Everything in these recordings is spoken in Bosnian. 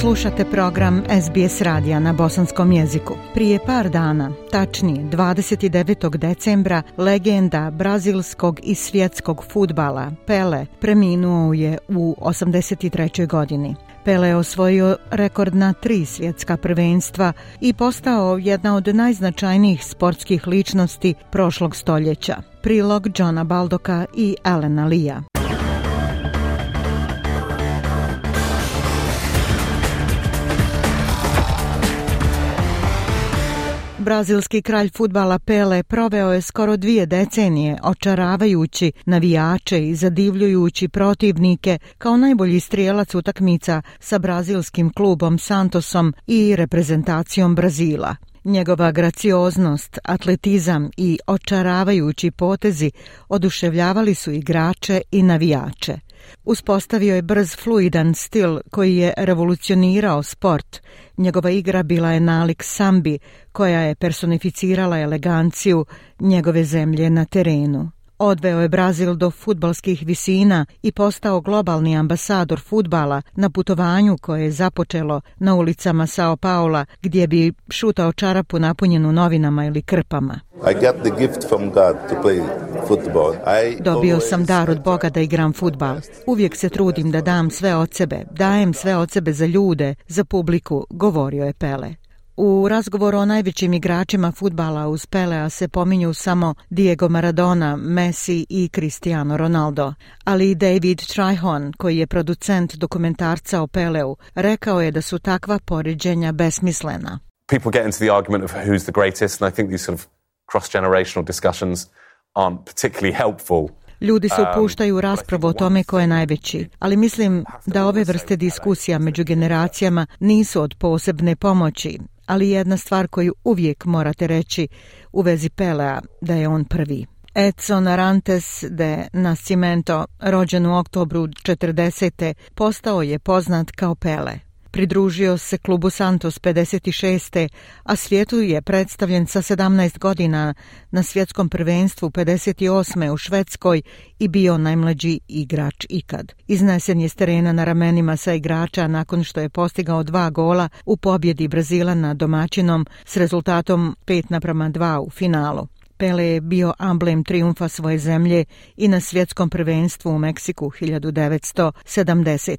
Slušate program SBS radija na bosanskom jeziku. Prije par dana, tačnije 29. decembra, legenda brazilskog i svjetskog futbala Pele preminuo je u 83. godini. Pele je osvojio rekordna tri svjetska prvenstva i postao jedna od najznačajnijih sportskih ličnosti prošlog stoljeća. Prilog Johna Baldoka i Elena Lija. brazilski kralj futbala Pele proveo je skoro dvije decenije očaravajući navijače i zadivljujući protivnike kao najbolji strijelac utakmica sa brazilskim klubom Santosom i reprezentacijom Brazila. Njegova gracioznost, atletizam i očaravajući potezi oduševljavali su igrače i navijače. Uspostavio je brz fluidan stil koji je revolucionirao sport. Njegova igra bila je nalik sambi koja je personificirala eleganciju njegove zemlje na terenu. Odveo je Brazil do futbalskih visina i postao globalni ambasador futbala na putovanju koje je započelo na ulicama Sao Paula gdje bi šutao čarapu napunjenu novinama ili krpama. Dobio sam dar od Boga da igram futbal. Uvijek se trudim da dam sve od sebe, dajem sve od sebe za ljude, za publiku, govorio je Pele. U razgovoru o najvećim igračima futbala uz Pelea se pominju samo Diego Maradona, Messi i Cristiano Ronaldo. Ali David Trihon, koji je producent dokumentarca o Peleu, rekao je da su takva poređenja besmislena. People get into the argument of who's the greatest and I think these sort of cross-generational discussions aren't particularly helpful. Ljudi se um, upuštaju u raspravu o tome ko je najveći, ali mislim da ove vrste diskusija među generacijama nisu od posebne pomoći, ali jedna stvar koju uvijek morate reći u vezi Pelea da je on prvi. Edson Arantes de Nascimento, rođen u oktobru 40. postao je poznat kao Pele. Pridružio se klubu Santos 56. a svijetu je predstavljen sa 17 godina na svjetskom prvenstvu 58. u Švedskoj i bio najmlađi igrač ikad. Iznesen je s terena na ramenima sa igrača nakon što je postigao dva gola u pobjedi Brazila na domaćinom s rezultatom 5 naprama 2 u finalu. Pele je bio amblem triumfa svoje zemlje i na svjetskom prvenstvu u Meksiku 1970.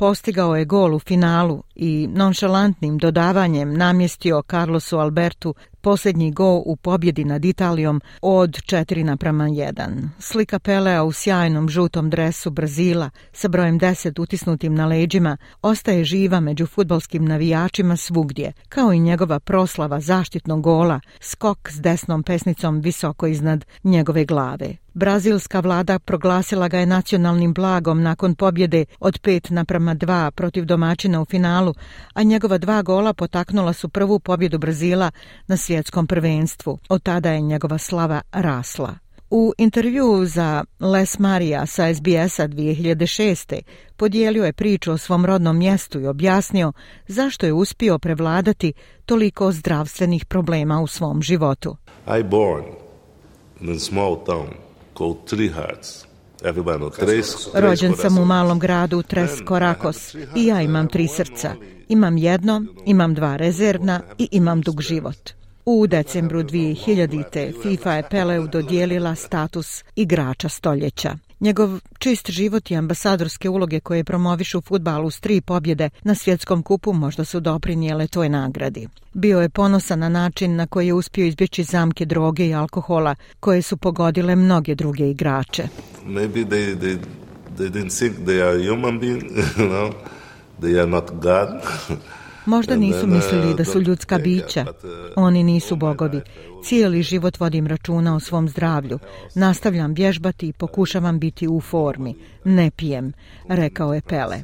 Postigao je gol u finalu i nonšalantnim dodavanjem namjestio Carlosu Albertu posljednji go u pobjedi nad Italijom od 4 naprama 1. Slika Pelea u sjajnom žutom dresu Brazila sa brojem 10 utisnutim na leđima ostaje živa među futbolskim navijačima svugdje, kao i njegova proslava zaštitnog gola, skok s desnom pesnicom visoko iznad njegove glave. Brazilska vlada proglasila ga je nacionalnim blagom nakon pobjede od 5 naprama 2 protiv domaćina u finalu, a njegova dva gola potaknula su prvu pobjedu Brazila na svjetskom prvenstvu. Od tada je njegova slava rasla. U intervju za Les Maria sa SBS-a 2006. podijelio je priču o svom rodnom mjestu i objasnio zašto je uspio prevladati toliko zdravstvenih problema u svom životu. I born in a small town Three Hearts. Rođen sam u malom gradu Tres Korakos i ja imam tri srca. Imam jedno, imam dva rezervna i imam dug život. U decembru 2000. FIFA je Peleu dodijelila status igrača stoljeća. Njegov čist život i ambasadorske uloge koje promovišu futbalu s tri pobjede na svjetskom kupu možda su doprinijele toj nagradi. Bio je ponosan na način na koji je uspio izbjeći zamke droge i alkohola koje su pogodile mnoge druge igrače. Maybe they, they, they didn't think they are human they are not God. Možda nisu mislili da su ljudska bića. E, Oni nisu bogovi. Cijeli život vodim računa o svom zdravlju. Nastavljam vježbati i pokušavam biti u formi. Ne pijem, rekao je Pele.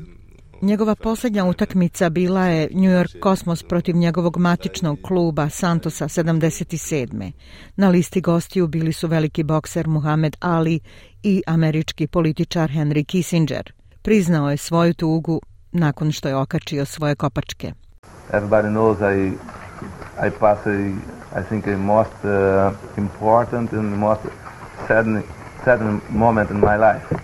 Njegova posljednja utakmica bila je New York Cosmos protiv njegovog matičnog kluba Santosa 77. Na listi gostiju bili su veliki bokser Muhammed Ali i američki političar Henry Kissinger. Priznao je svoju tugu nakon što je okačio svoje kopačke everybody knows I I pass a I think most uh, important and most sad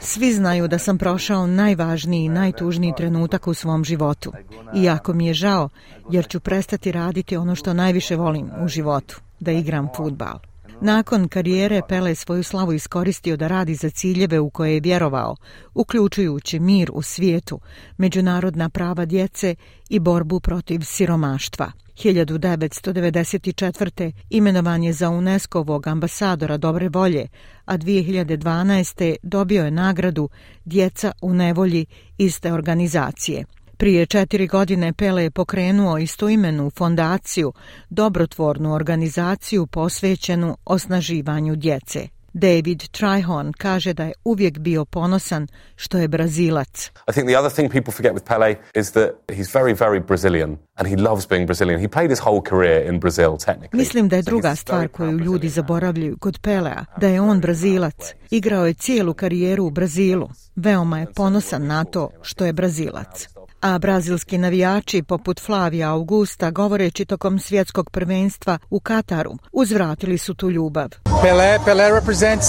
Svi znaju da sam prošao najvažniji i najtužniji trenutak u svom životu. I mi je žao, jer ću prestati raditi ono što najviše volim u životu, da igram futbal. Nakon karijere Pele svoju slavu iskoristio da radi za ciljeve u koje je vjerovao, uključujući mir u svijetu, međunarodna prava djece i borbu protiv siromaštva. 1994. imenovan je za unesco ambasadora dobre volje, a 2012. dobio je nagradu Djeca u nevolji iste organizacije. Prije četiri godine Pele je pokrenuo istoimenu fondaciju, dobrotvornu organizaciju posvećenu osnaživanju djece. David Trihon kaže da je uvijek bio ponosan što je Brazilac. I think the other thing people forget with Pele is that he's very very Brazilian and he loves being Brazilian. He played his whole career in Brazil technically. Mislim da je druga stvar koju ljudi zaboravljaju kod Pelea, da je on Brazilac. Igrao je cijelu karijeru u Brazilu. Veoma je ponosan na to što je Brazilac a brazilski navijači poput Flavija Augusta govoreći tokom svjetskog prvenstva u Kataru uzvratili su tu ljubav. pele Pele represents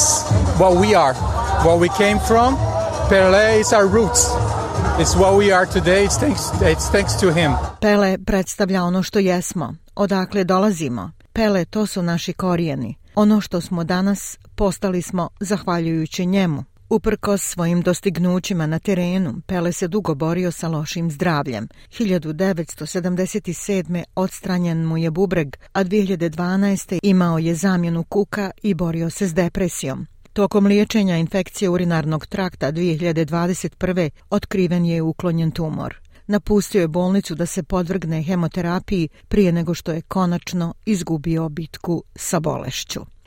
what we are, what we came from. Pele is our roots. It's what we are today. It's thanks, it's thanks to him. Pele predstavlja ono što jesmo, odakle dolazimo. Pele to su naši korijeni. Ono što smo danas postali smo zahvaljujući njemu. Uprko svojim dostignućima na terenu, Pele se dugo borio sa lošim zdravljem. 1977. odstranjen mu je bubreg, a 2012. imao je zamjenu kuka i borio se s depresijom. Tokom liječenja infekcije urinarnog trakta 2021. otkriven je uklonjen tumor. Napustio je bolnicu da se podvrgne hemoterapiji prije nego što je konačno izgubio bitku sa bolešću.